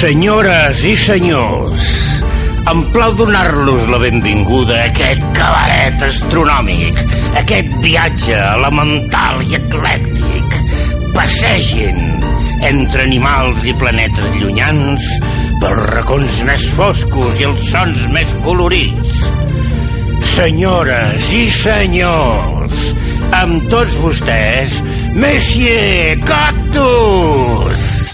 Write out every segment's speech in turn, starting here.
Senyores i senyors, em plau donar-los la benvinguda a aquest cabaret astronòmic, aquest viatge elemental i eclèctic. Passegin entre animals i planetes llunyans pels racons més foscos i els sons més colorits. Senyores i senyors, amb tots vostès, Monsieur Cactus!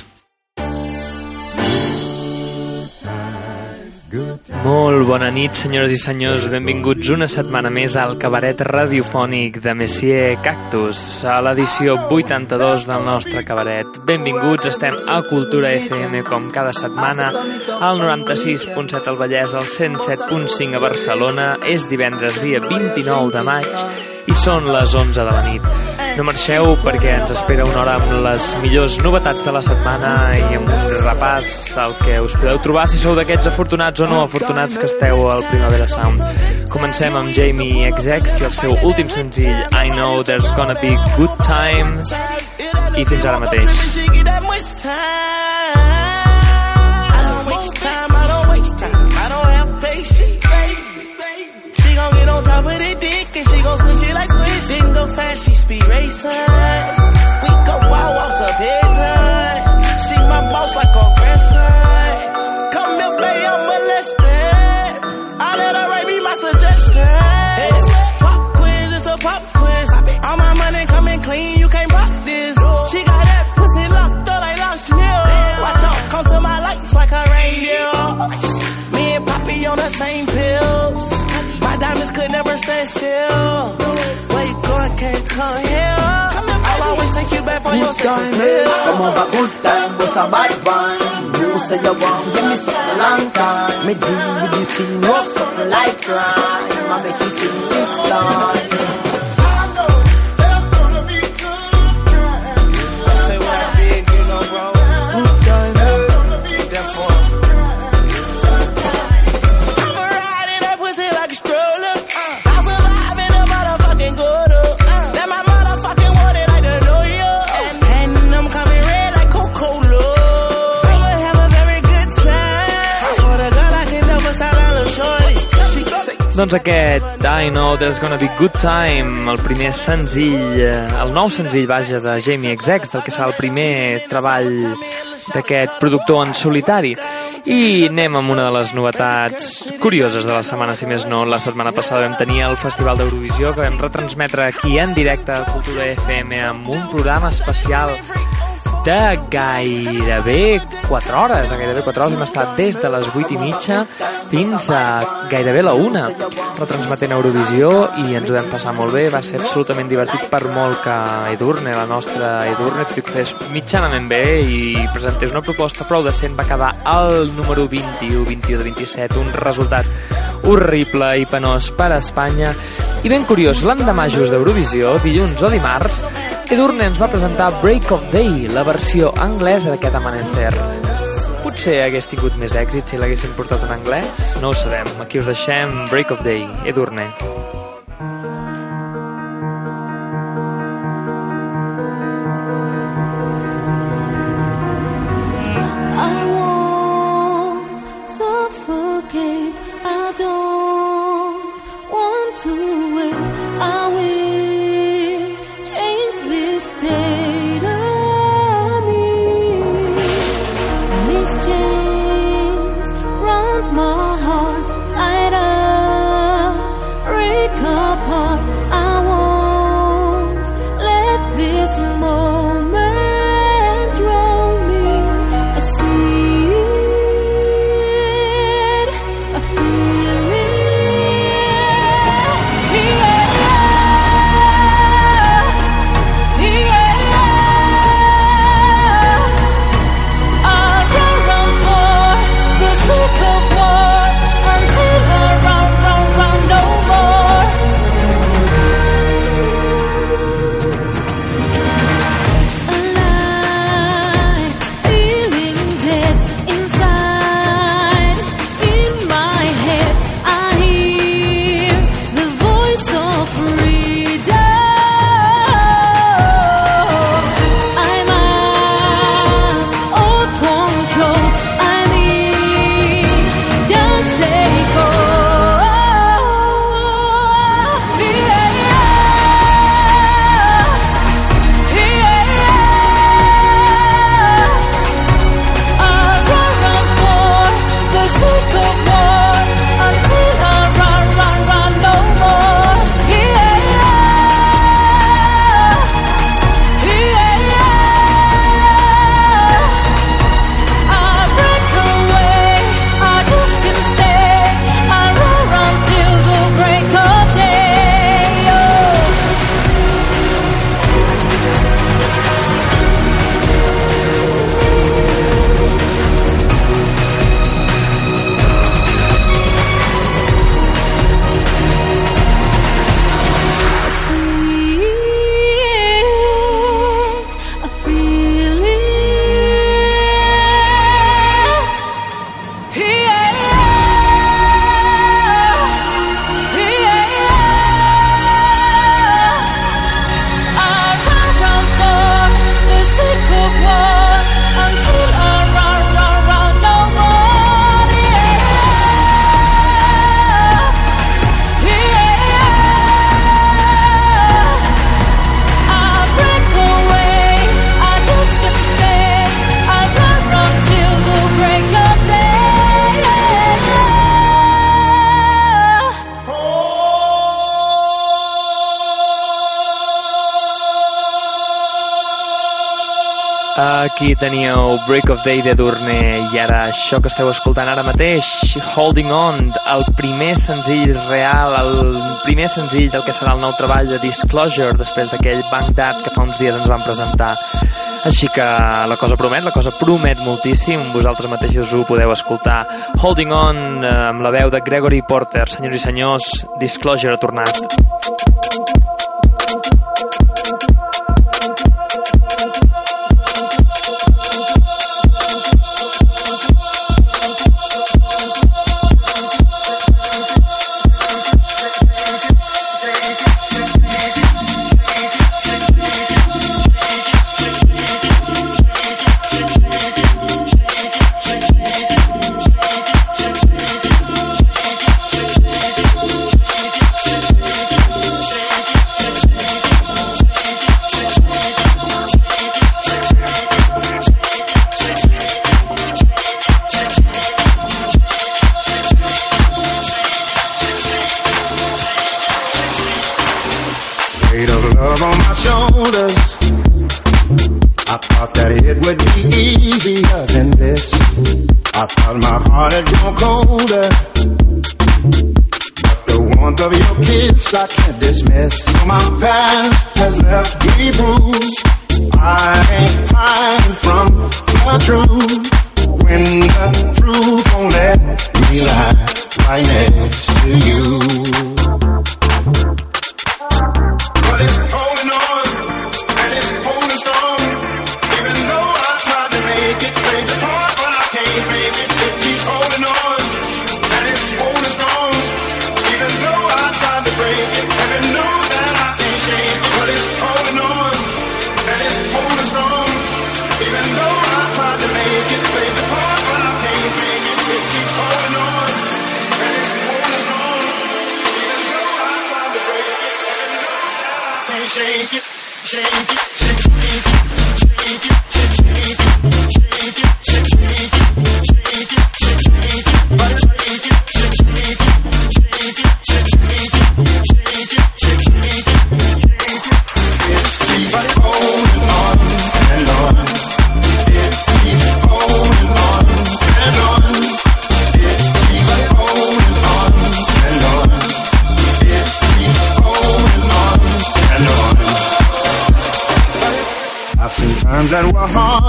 Molt bona nit, senyores i senyors. Benvinguts una setmana més al cabaret radiofònic de Messier Cactus, a l'edició 82 del nostre cabaret. Benvinguts, estem a Cultura FM com cada setmana, al 96.7 al Vallès, al 107.5 a Barcelona. És divendres, dia 29 de maig, i són les 11 de la nit. No marxeu perquè ens espera una hora amb les millors novetats de la setmana i amb un repàs al que us podeu trobar si sou d'aquests afortunats o no afortunats que esteu al Primavera Sound. Comencem amb Jamie XX i el seu últim senzill I Know There's Gonna Be Good Times i fins ara mateix. gon' get on top of the dick she gon' squish it like squish. Didn't go fast, she speed racing. We go wild walks up head She my boss like a appeal. Come over, good time, what's a bad one? You say you want, give me something long time. Me deal with this thing, walk something like crime. I make you sing this song. Doncs aquest I Know There's Gonna Be Good Time, el primer senzill, eh, el nou senzill, vaja, de Jamie XX, del que serà el primer treball d'aquest productor en solitari. I anem amb una de les novetats curioses de la setmana, si més no. La setmana passada vam tenir el Festival d'Eurovisió, que vam retransmetre aquí en directe a Cultura FM amb un programa especial de gairebé 4 hores, de gairebé 4 hores hem estat des de les 8 i mitja fins a gairebé la 1 retransmetent Eurovisió i ens ho vam passar molt bé, va ser absolutament divertit per molt que Edurne, la nostra Edurne, tot i que fes mitjanament bé i presentés una proposta prou decent, va quedar al número 21, 21 de 27, un resultat horrible i penós per a Espanya i ben curiós, l'endemà just d'Eurovisió, dilluns o dimarts, Edurne ens va presentar Break of Day, la versió anglesa d'aquest Amanecer. Potser hagués tingut més èxit si l'haguessin portat en anglès? No ho sabem. Aquí us deixem Break of Day, Edurne. I Aquí teníeu Break of Day de Durne i ara això que esteu escoltant ara mateix, Holding On, el primer senzill real, el primer senzill del que serà el nou treball de Disclosure després d'aquell Baghdad que fa uns dies ens van presentar. Així que la cosa promet, la cosa promet moltíssim, vosaltres mateixos ho podeu escoltar. Holding On, eh, amb la veu de Gregory Porter, senyors i senyors, Disclosure ha tornat.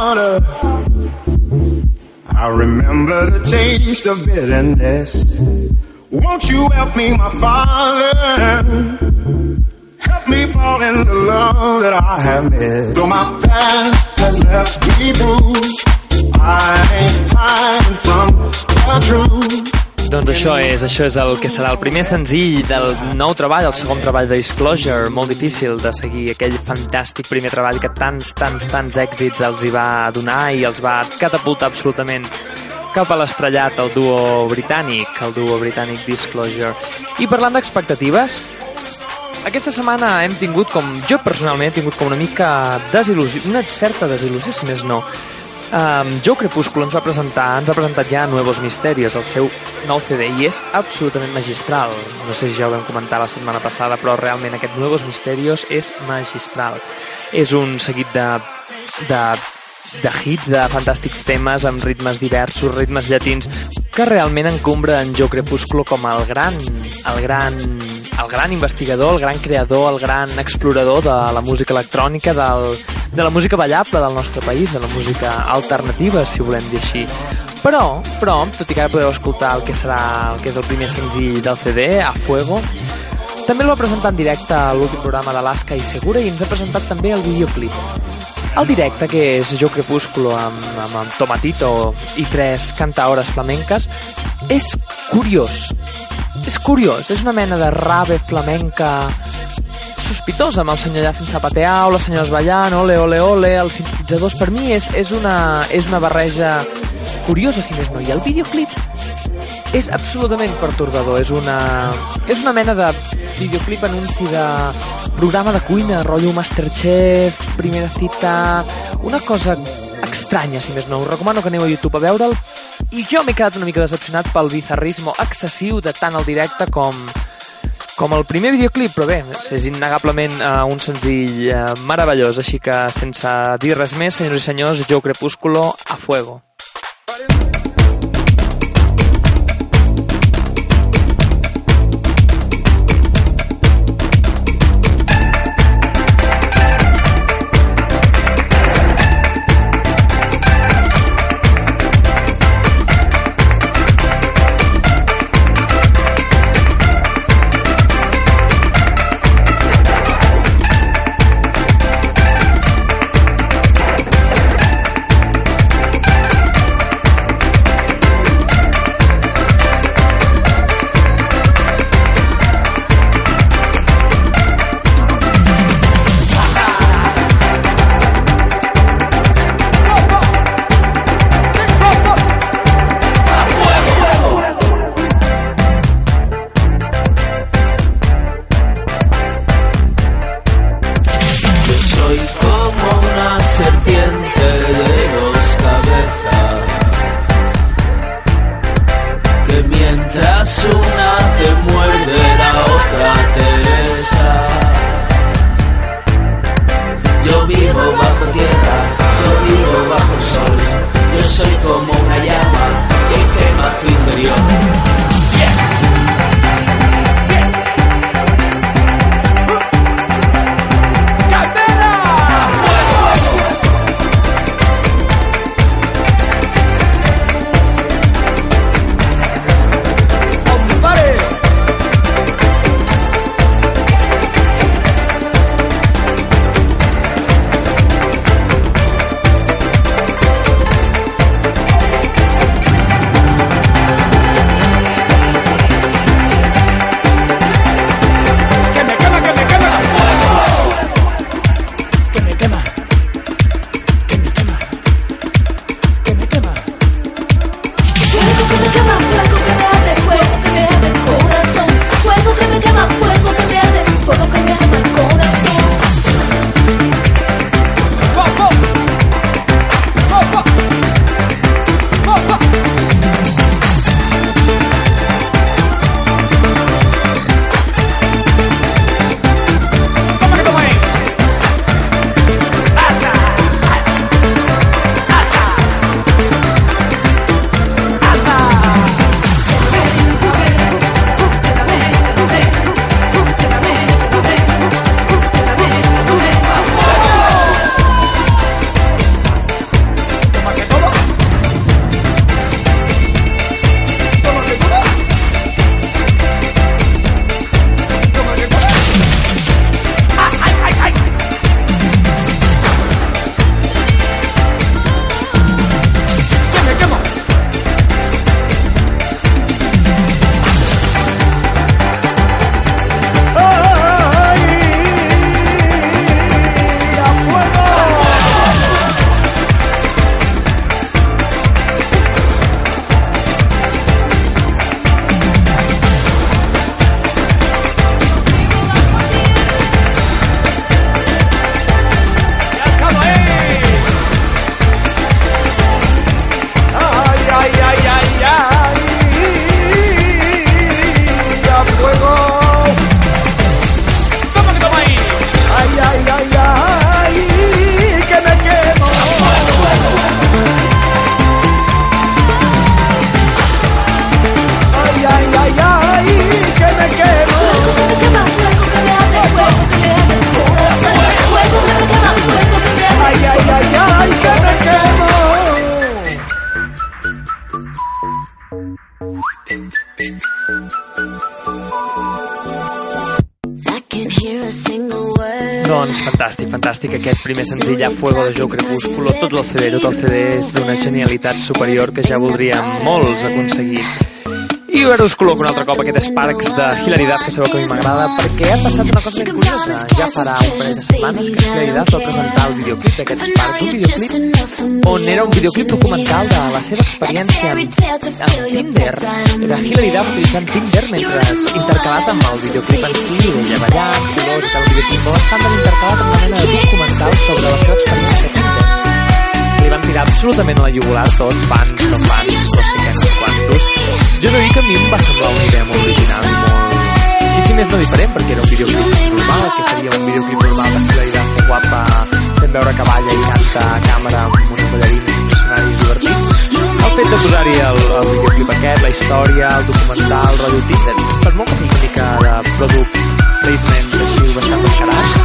Harder. I remember the taste of bitterness. Won't you help me, my father? Help me fall in the love that I have missed. Though my past has left me bruised, I ain't hiding from the truth. Doncs això és, això és el que serà el primer senzill del nou treball, el segon treball de Disclosure, molt difícil de seguir aquell fantàstic primer treball que tants, tants, tants èxits els hi va donar i els va catapultar absolutament cap a l'estrellat el duo britànic, el duo britànic Disclosure. I parlant d'expectatives, aquesta setmana hem tingut com, jo personalment he tingut com una mica desil·lusió, una certa desil·lusió, si més no. Um, Joe Crepúsculo ens va presentar, ens ha presentat ja Nuevos Misterios, el seu nou CD, i és absolutament magistral. No sé si ja ho vam comentar la setmana passada, però realment aquest Nuevos Misterios és magistral. És un seguit de, de, de hits, de fantàstics temes amb ritmes diversos, ritmes llatins, que realment encumbra en Joe Crepúsculo com el gran, el gran el gran investigador, el gran creador, el gran explorador de la música electrònica, del, de la música ballable del nostre país, de la música alternativa, si volem dir així. Però, però, tot i que ara podeu escoltar el que serà el que és el primer senzill del CD, A Fuego, també el va presentar en directe a l'últim programa d'Alaska i Segura i ens ha presentat també el videoclip. El directe, que és Jo Crepúsculo amb, amb, amb Tomatito i tres cantaores flamenques, és curiós. És curiós, és una mena de rave flamenca sospitosa amb el senyor allà fent zapateau, les senyors ballant, ole, ole, ole, els sintetitzadors. Per mi és, és, una, és una barreja curiosa, si més no. I el videoclip és absolutament pertorbador. És una, és una mena de videoclip anunci de programa de cuina, rotllo Masterchef, primera cita... Una cosa estranya, si més no. Us recomano que aneu a YouTube a veure'l. I jo m'he quedat una mica decepcionat pel bizarrismo excessiu de tant el directe com com el primer videoclip, però bé, és innegablement uh, un senzill uh, meravellós, així que sense dir res més, senyors i senyors, Joe Crepúsculo, a fuego. Fuego de Joe Crepúsculo, tot el CD, tot el CD és d'una genialitat superior que ja voldríem molts aconseguir. I ara us col·loco un altre cop aquest Sparks de Hilaridad, que sabeu que a mi m'agrada, perquè ha passat una cosa ben curiosa. Ja farà un parell de setmanes que Hilaridad va presentar el videoclip d'aquest Sparks, un videoclip on era un videoclip documental de la seva experiència amb, amb Tinder. Era Hilaridad utilitzant Tinder mentre intercalat amb el videoclip en si, ella ballant, colors i tal, el videoclip bastant intercalat amb una mena de documental sobre la seva experiència li van tirar absolutament a la jugular tots, fans, no fans, no sé què, no quantos. Jo no dic que a mi em va semblar una idea molt original i molt, I si més no diferent, perquè era un videoclip normal, que seria un videoclip normal de Hilaritat que guapa fent veure que balla i canta a càmera amb unes ballarines i uns escenaris divertits. El fet de posar-hi el, el videoclip aquest, la història, el documental, el rotllo Tinder, per molt que fos una mica de product placement així bastant descarat,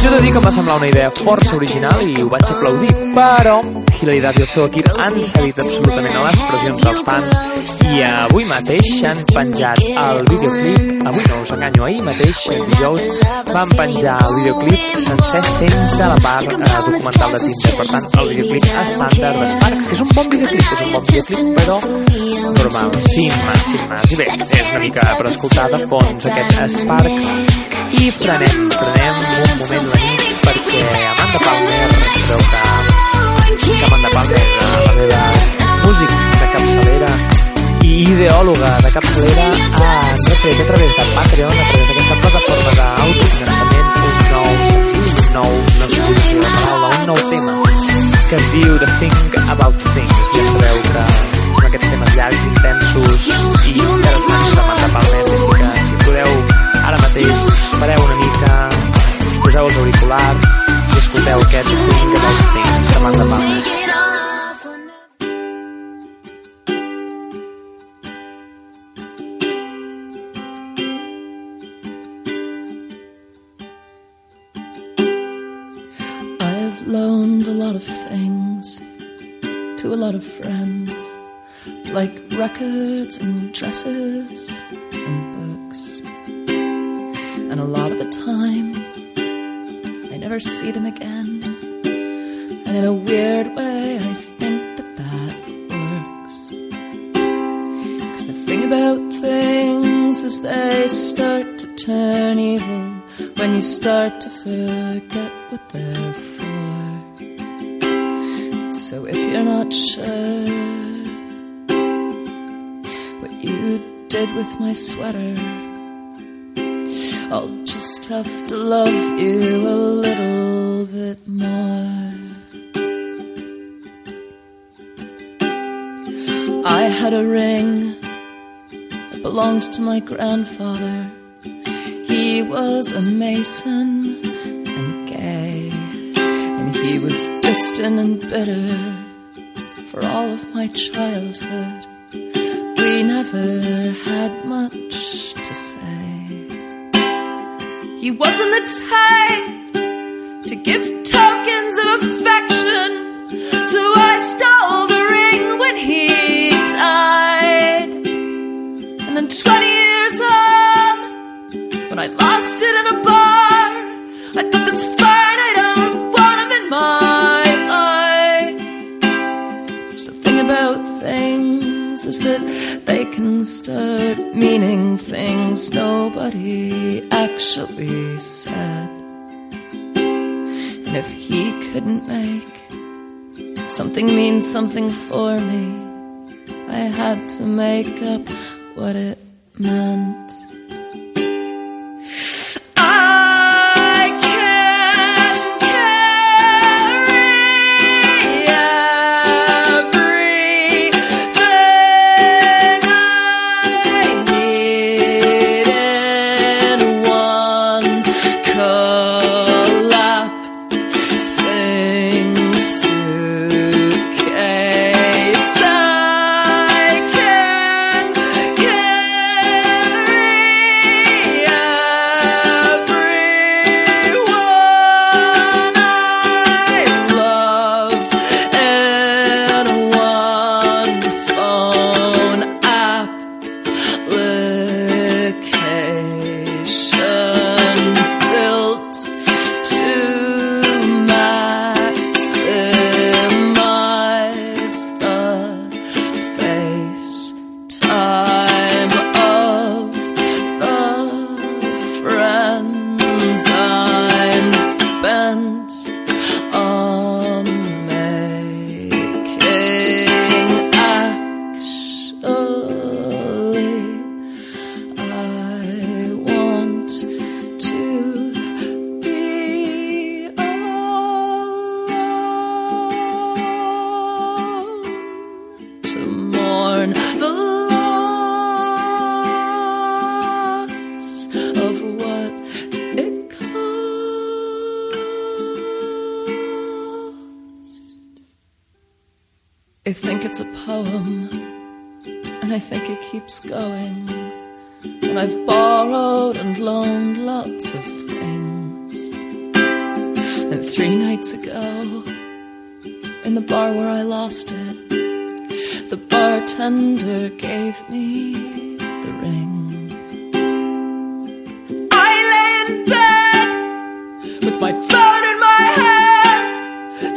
jo he de dir que em va semblar una idea força original i ho vaig aplaudir, però Hilaritat i el seu equip han cedit absolutament a les pressions dels fans i avui mateix han penjat el videoclip, avui no us enganyo, ahir mateix, dijous, van penjar el videoclip sencer sense la part eh, documental de Tinder, per tant, el videoclip estàndard d'Sparks, que és un bon videoclip, és un bon videoclip, però normal, sin más, más. I bé, és una mica per escoltar de fons aquest Sparks. I frenem, frenem un moment la nit perquè Amanda Palmer creu que, que Amanda Palmer, la meva músic de capçalera ideòloga de capçalera ha retret a través de Patreon, a través d'aquesta plataforma d'autofinançament, un nou senzill, un nou, si dir la paraula, un nou tema que es diu The Think About Things. Ja sabeu que són aquests temes llargs, intensos i interessants d'Amanda Palmer, així que si podeu ara mateix pareu una mica, us poseu els auriculars i escolteu aquest Think About Things d'Amanda Palmer. I've lot of things to a lot of friends, like records and dresses and books. And a lot of the time, I never see them again. And in a weird way, I think that that works. Cause the thing about things is they start to turn evil when you start to forget what they're for. So if you're not sure what you did with my sweater, I'll just have to love you a little bit more. I had a ring that belonged to my grandfather. He was a mason he was distant and bitter for all of my childhood. We never had much to say. He wasn't the type to give tokens is that they can start meaning things nobody actually said. And if he couldn't make something mean something for me, I had to make up what it meant.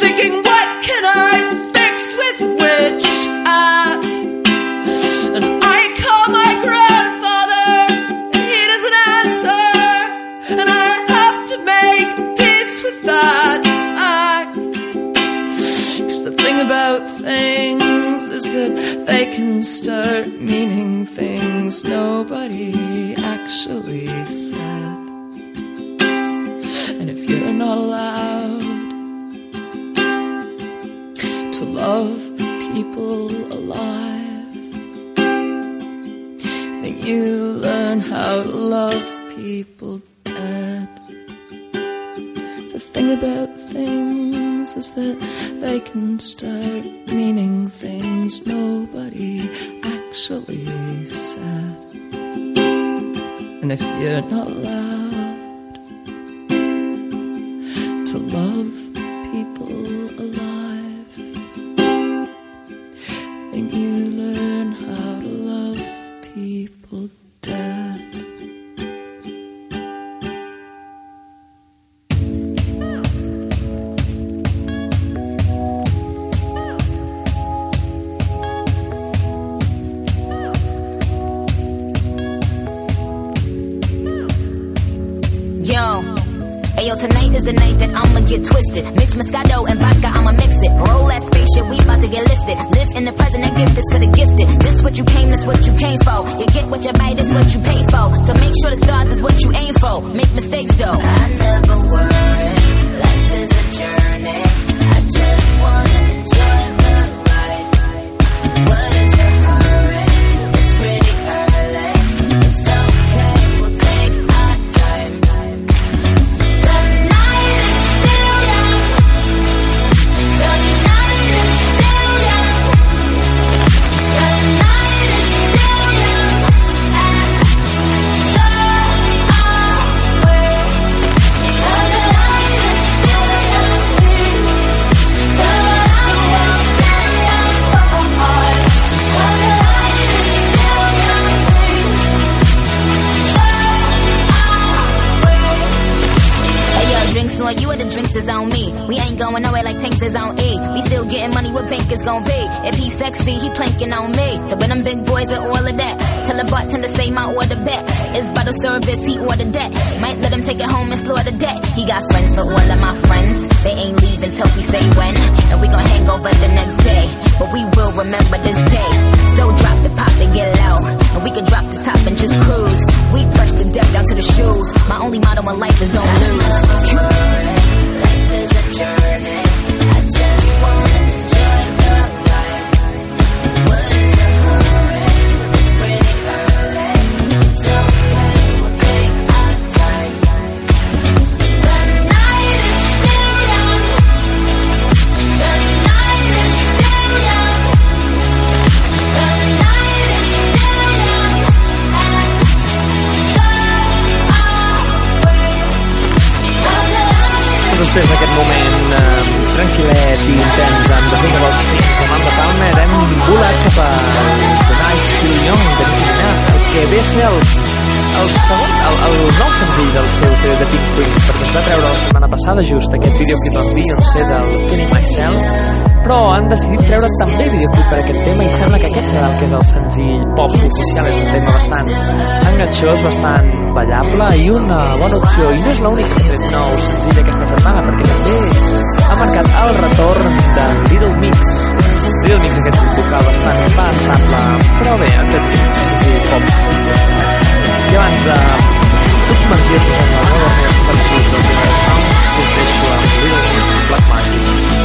thinking, what can I fix with which I? And I call my grandfather, and he doesn't answer, and I have to make peace with that. Uh. The thing about things is that they can start meaning things nobody actually said not allowed to love people alive. Then you learn how to love people dead. The thing about things is that they can start meaning things nobody actually said. And if you're not allowed, la setmana passada just aquest videoclip amb Beyoncé del Feeling Myself. Però han decidit treure també videoclip per aquest tema i sembla que aquest serà el que és el senzill pop oficial. És un tema bastant enganxós, bastant ballable i una bona opció. I no és l'únic que ha tret nou senzill aquesta setmana perquè també ha marcat el retorn de Little Mix. Little Mix aquest vocal bastant passable però bé, aquest senzill pop. I abans de Untuk merzir dengan lawan yang tersebut berasal dari suatu real black market.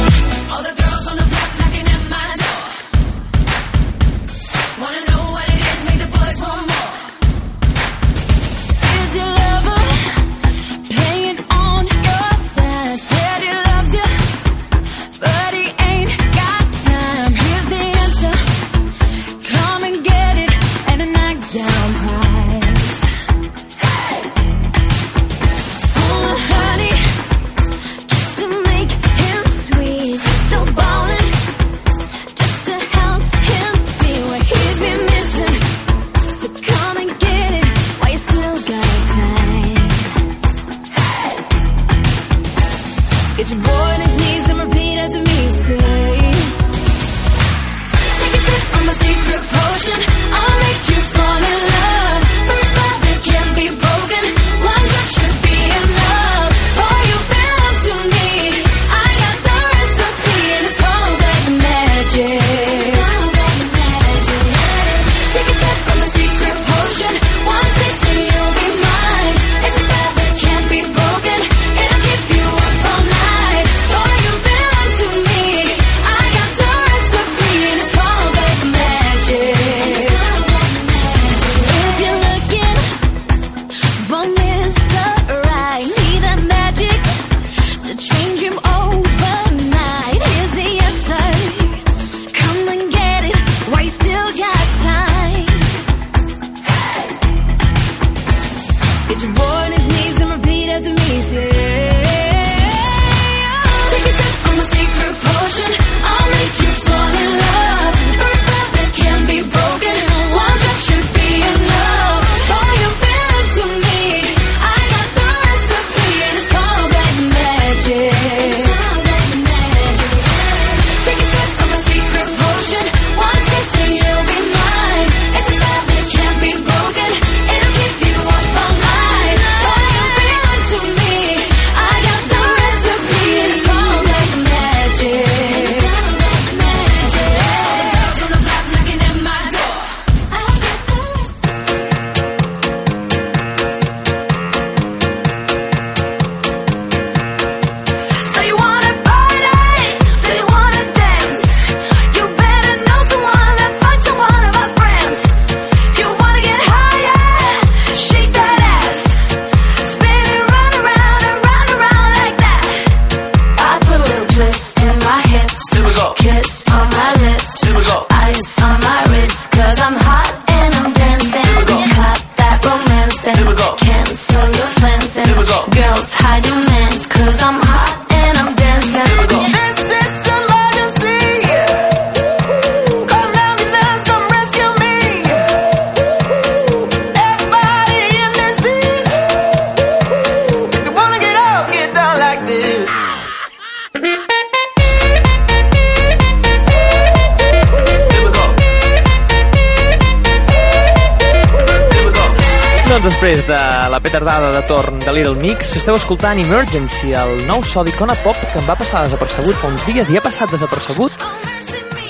Doncs després de la petardada de torn de Little Mix, esteu escoltant Emergency, el nou so d'Icona Pop que em va passar desapercebut fa uns dies i ha passat desapercebut.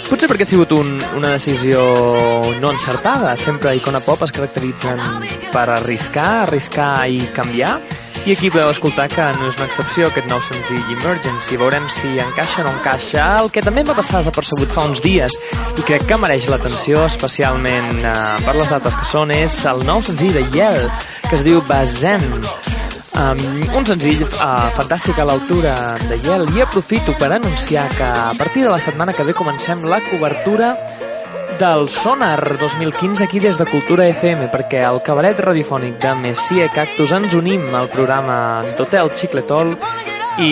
Potser perquè ha sigut un, una decisió no encertada. Sempre Icona Pop es caracteritzen per arriscar, arriscar i canviar. I aquí podeu escoltar que no és una excepció aquest nou senzill Emergency. Veurem si encaixa o no encaixa. El que també em va passar desapercebut fa uns dies i crec que mereix l'atenció, especialment eh, per les dates que són, és el nou senzill de Yell, que es diu Bazen. Um, un senzill uh, fantàstic a l'altura de Yell i aprofito per anunciar que a partir de la setmana que ve comencem la cobertura del Sonar 2015 aquí des de Cultura FM perquè al cabaret radiofònic de Messia Cactus ens unim al programa d'Hotel Xicletol i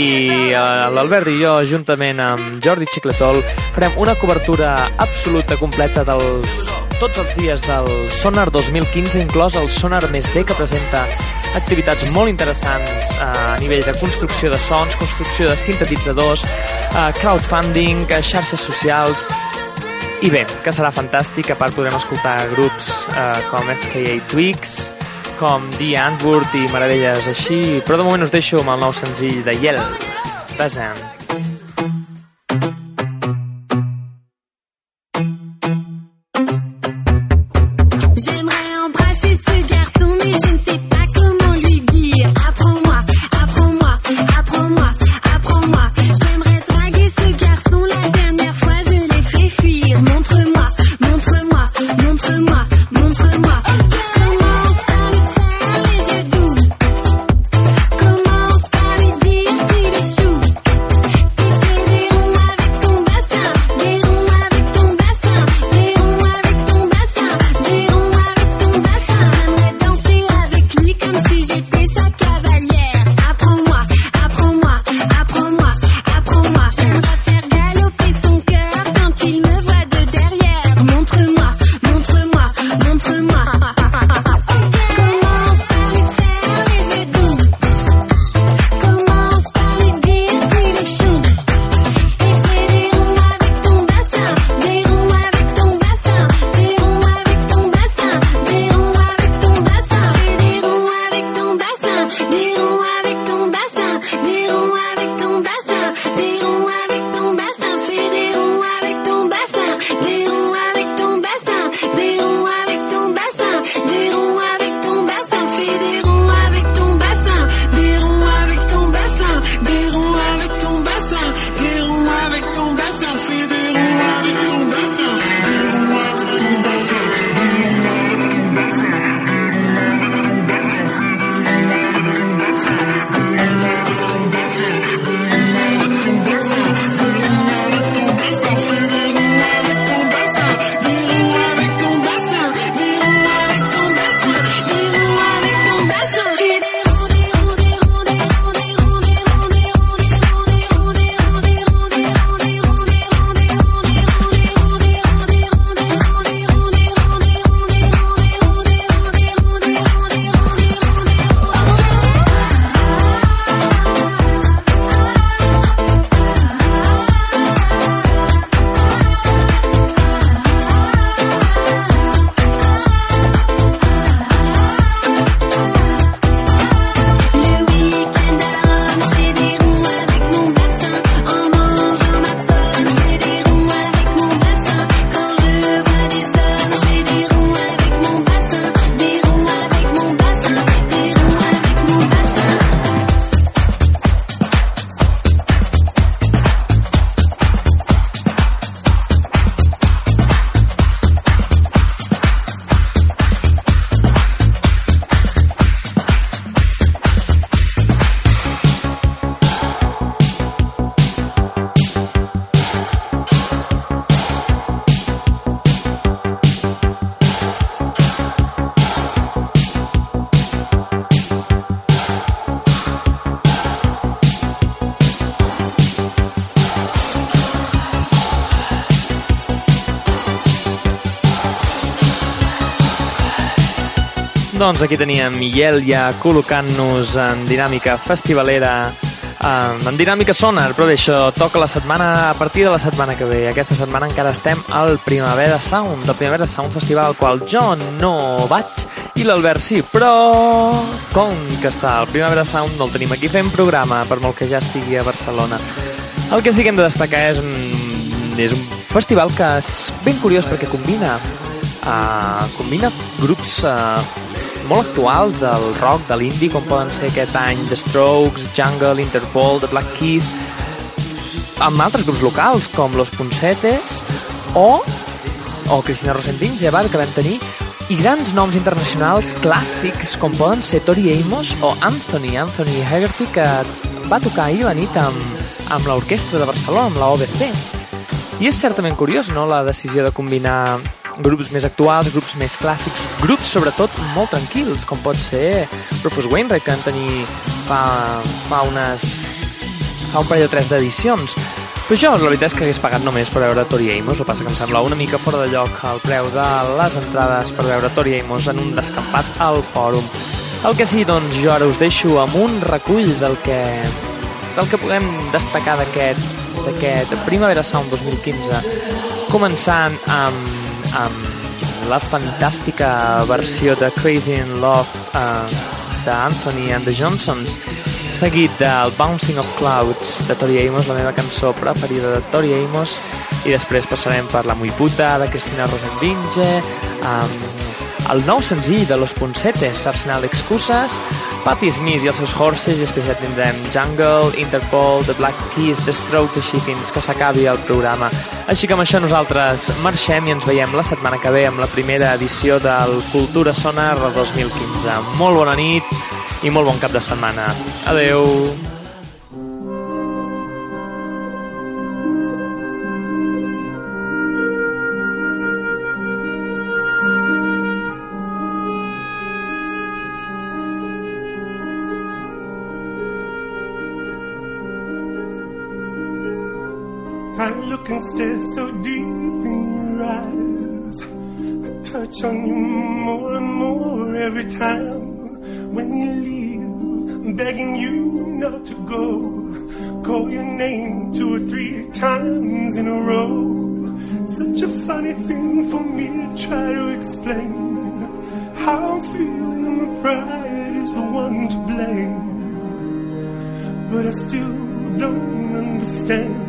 eh, l'Albert i jo juntament amb Jordi Xicletol farem una cobertura absoluta completa dels tots els dies del Sonar 2015 inclòs el Sonar Més D que presenta activitats molt interessants eh, a nivell de construcció de sons, construcció de sintetitzadors, eh, crowdfunding, xarxes socials, i bé, que serà fantàstic, a part podrem escoltar grups eh, com FKA Twigs, com The Antwoord i meravelles així, però de moment us deixo amb el nou senzill de Yell, Bazan. Doncs aquí teníem Miel ja col·locant-nos en dinàmica festivalera Um, en dinàmica sonar, però bé, això toca la setmana, a partir de la setmana que ve. Aquesta setmana encara estem al Primavera Sound, del Primavera Sound Festival, al qual jo no vaig i l'Albert sí, però com que està el Primavera Sound no el tenim aquí fent programa, per molt que ja estigui a Barcelona. El que sí que hem de destacar és és un festival que és ben curiós perquè combina uh, combina grups uh, molt actuals del rock, de l'indie, com poden ser aquest any The Strokes, Jungle, Interpol, The Black Keys, amb altres grups locals com Los Punsetes o, o Cristina Rosendin, Jevar, que vam tenir, i grans noms internacionals clàssics com poden ser Tori Amos o Anthony, Anthony Hegarty, que va tocar ahir la nit amb, amb l'orquestra de Barcelona, amb la OBC. I és certament curiós, no?, la decisió de combinar grups més actuals, grups més clàssics, grups sobretot molt tranquils, com pot ser Rufus Wainwright, que en tenir fa, fa unes fa un parell o tres d'edicions. Però jo, la veritat és que hagués pagat només per veure Tori Amos, el passa que em sembla una mica fora de lloc el preu de les entrades per veure Tori Amos en un descampat al fòrum. El que sí, doncs jo ara us deixo amb un recull del que, del que podem destacar d'aquest d'aquest Primavera Sound 2015 començant amb, amb la fantàstica versió de Crazy in Love uh, d'Anthony and the Johnsons seguit del Bouncing of Clouds de Tori Amos, la meva cançó preferida de Tori Amos i després passarem per La Muy Puta de Cristina Rosenvinge um, el nou senzill de Los Punsetes, Arsenal Excuses Patti Smith i els seus Horses i ja tindrem Jungle, Interpol, The Black Keys, The Strokes així fins que s'acabi el programa. Així que amb això nosaltres marxem i ens veiem la setmana que ve amb la primera edició del Cultura Sonar 2015 molt bona nit i molt bon cap de setmana. Adeu stare so deep in your eyes. I touch on you more and more every time. When you leave, I'm begging you not to go. Call your name two or three times in a row. Such a funny thing for me to try to explain. How I'm feeling, my pride is the one to blame. But I still don't understand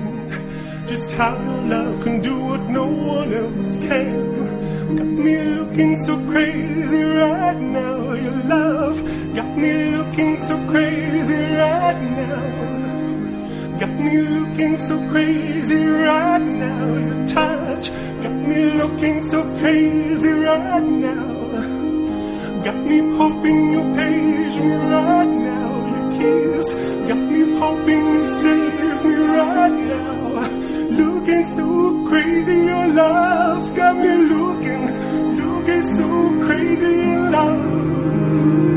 just how your love can do what no one else can. Got me looking so crazy right now. Your love got me looking so crazy right now. Got me looking so crazy right now. Your touch got me looking so crazy right now. Got me hoping you'll page me right now. Your kiss got me hoping you'll save me right now. Looking so crazy, your love's got me looking, looking so crazy in love.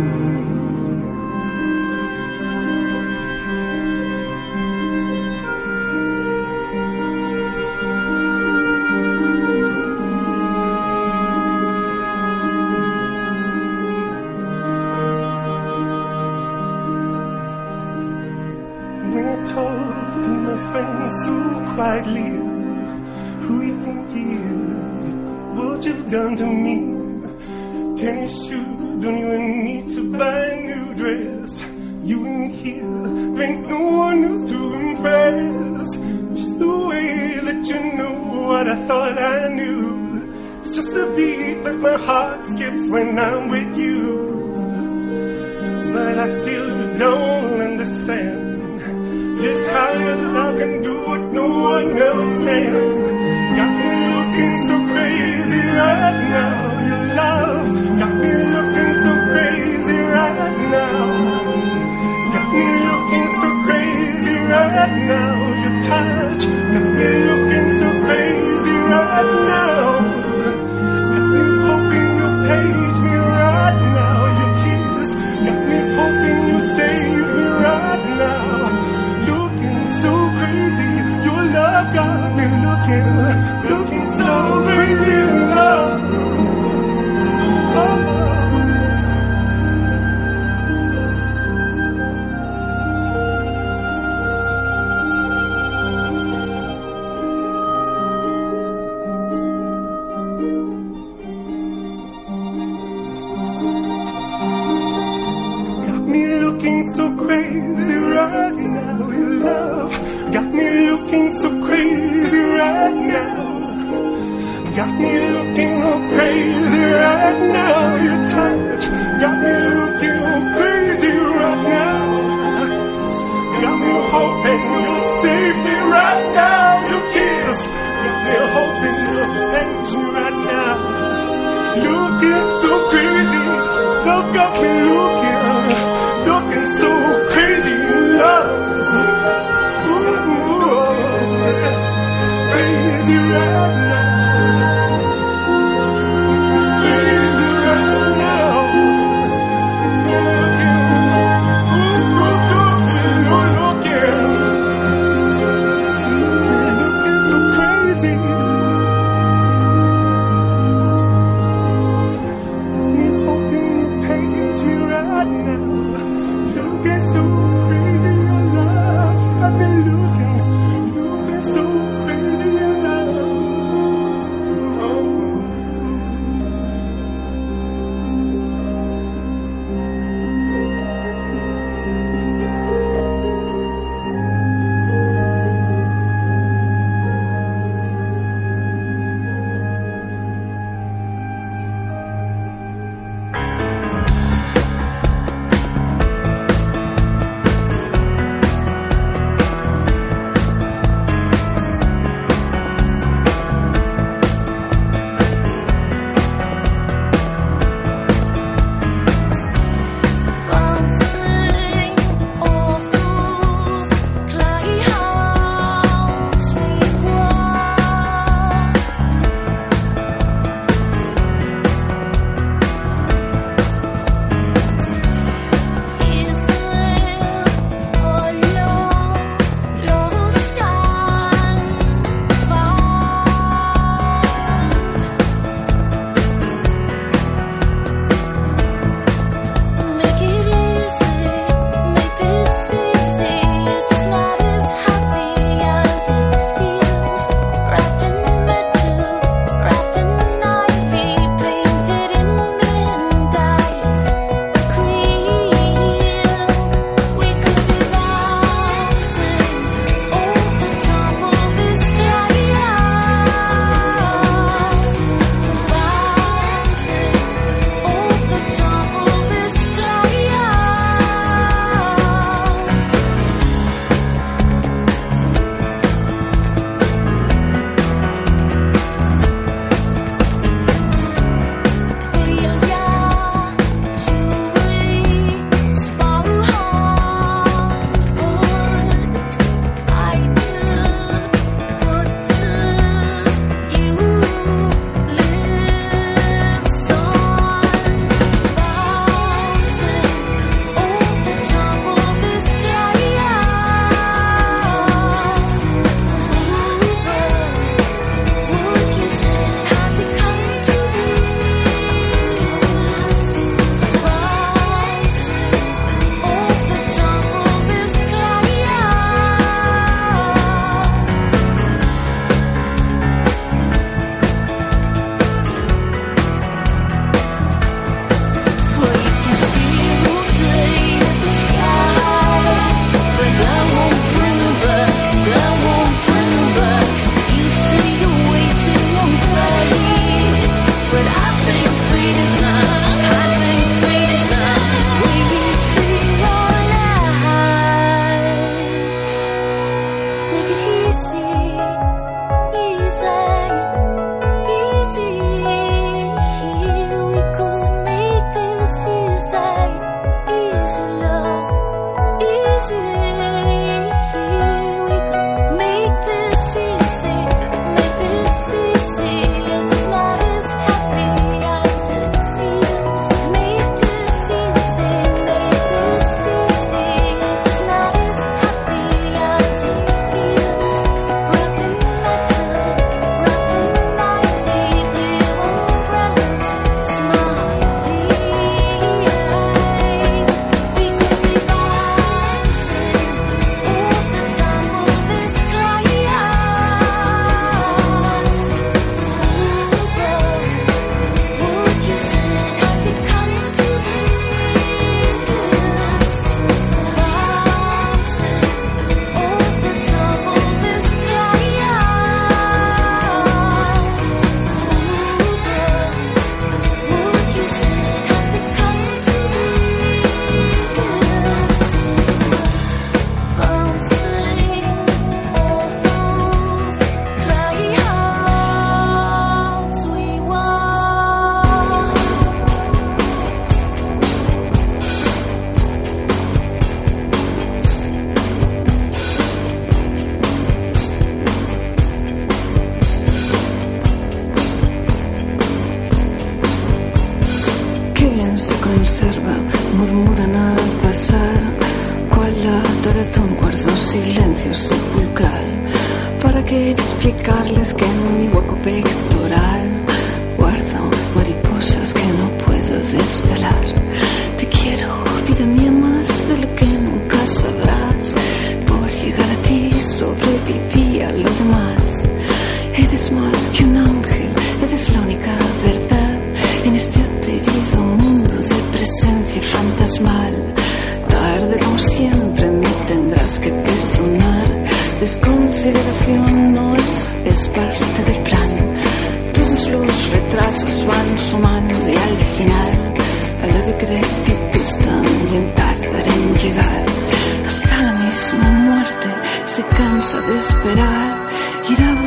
When I'm with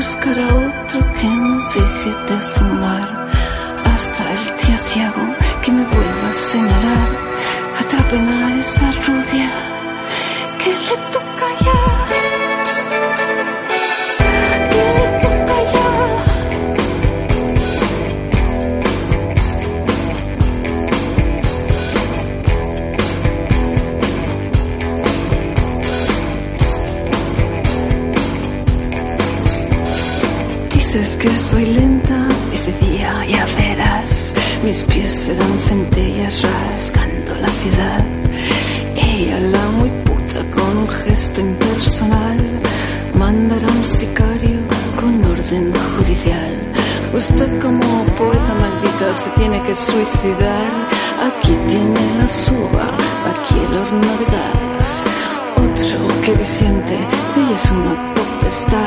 buscar a otro que no deje de fumar. tiene que suicidar. Aquí tiene la suba, aquí el horno. Otro que disiente, ella es una popestar.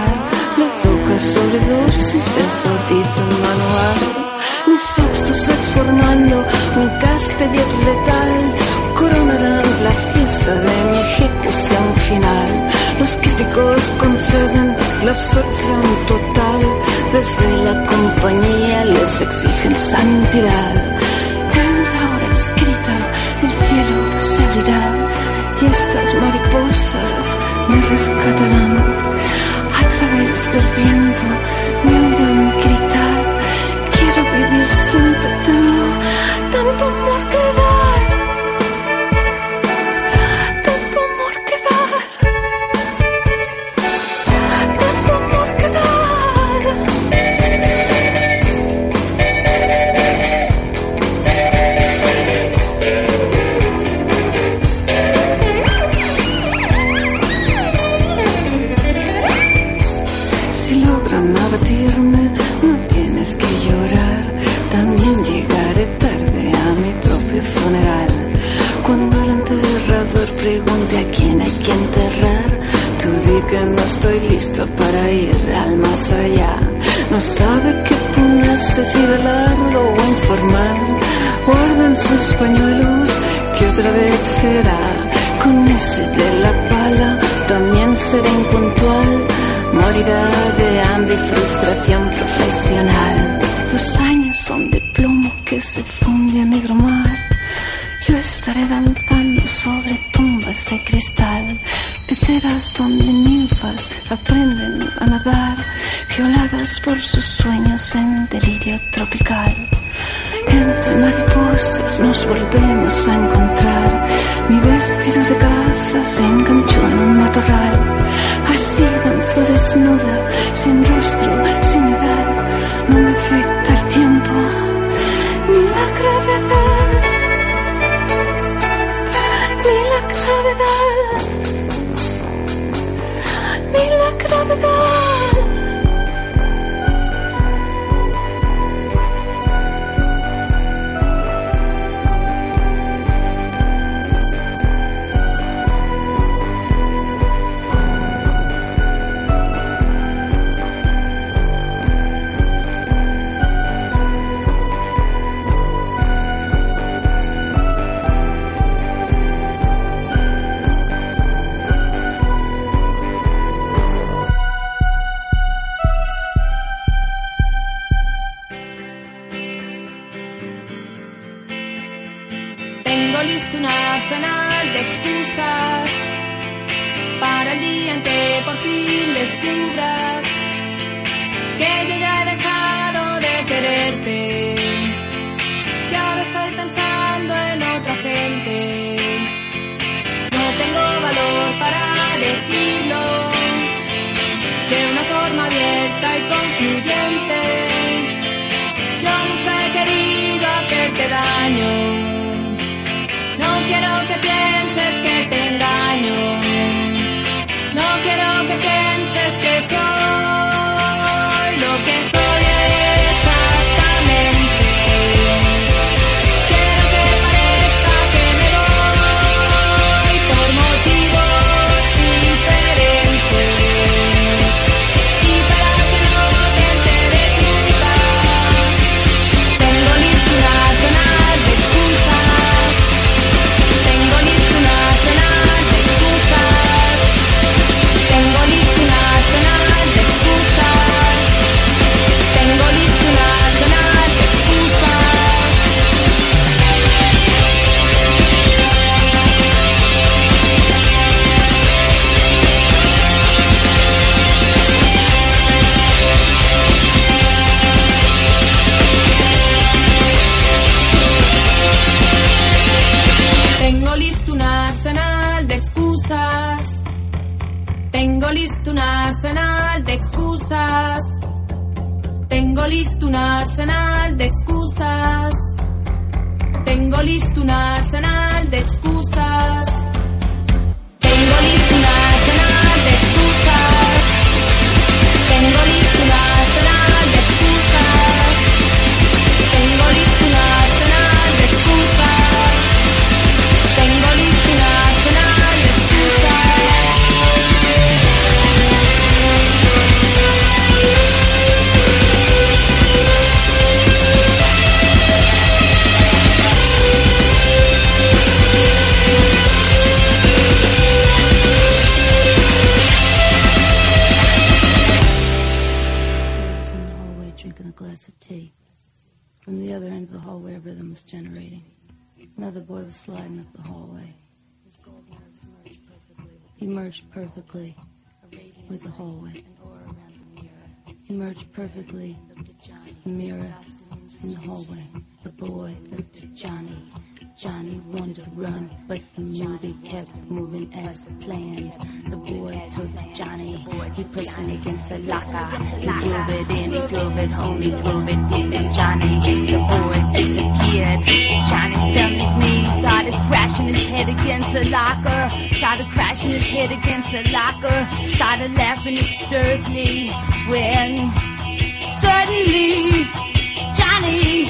de excusas para el día en que por fin descubras que yo Tengo listo un arsenal de excusas. He merged perfectly with the hallway. He merged perfectly the mirror in the hallway. The boy looked at Johnny Johnny wanted to run, but the movie kept moving as planned. The boy took Johnny, he pressed him against a locker. He drove it in, he drove it home, he drove it deep in Johnny. The boy disappeared. Johnny fell on his knees, started crashing his head against a locker. Started crashing his head against a locker. Started laughing hysterically when suddenly Johnny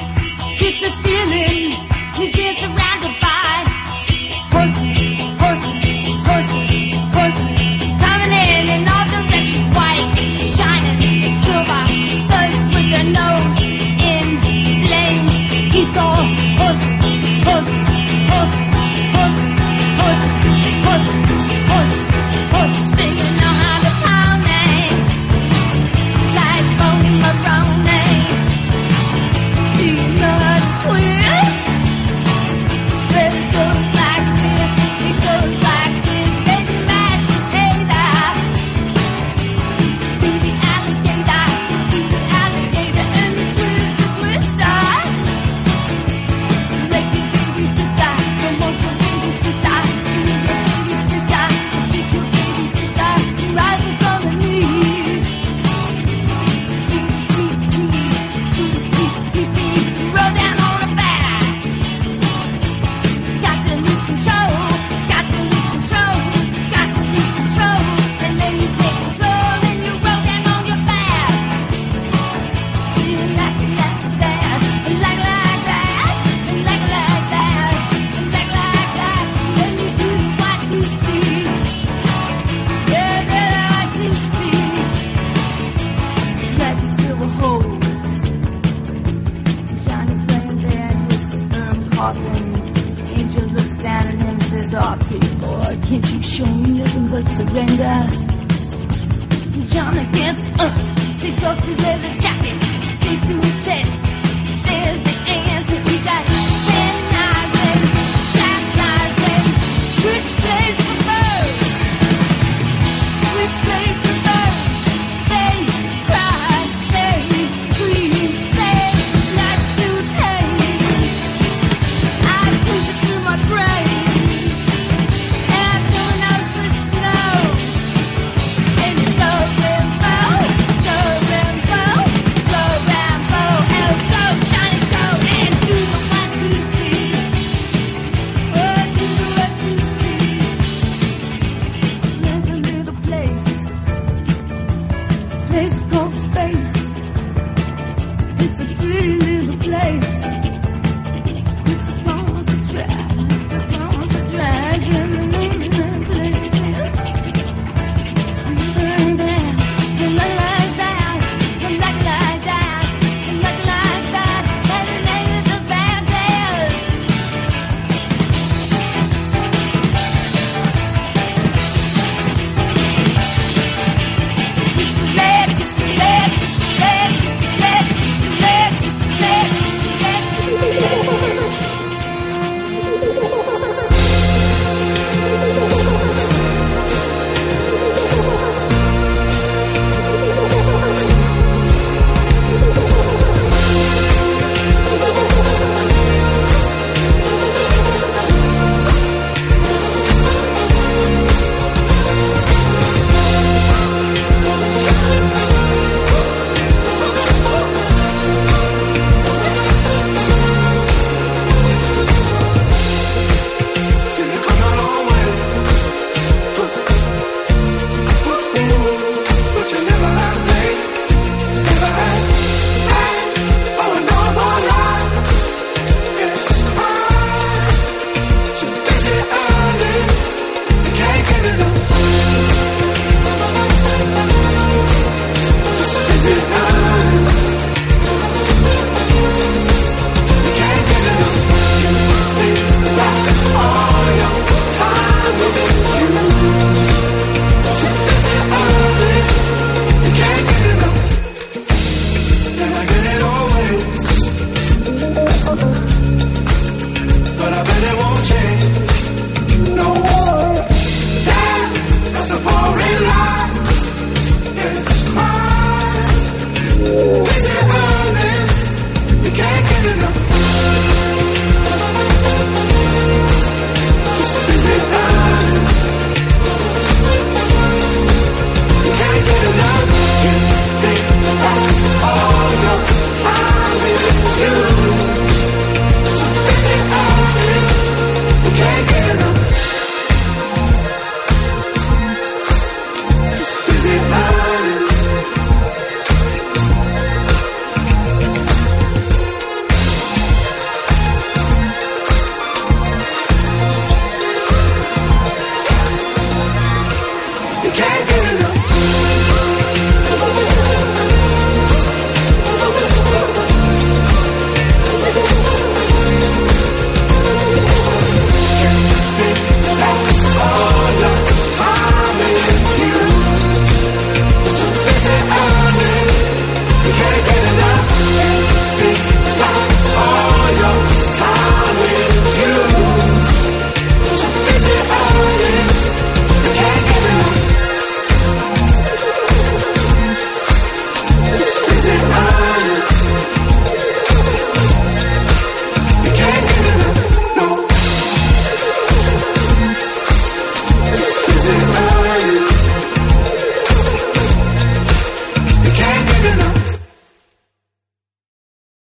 gets a feeling. He's been surrounded by horses.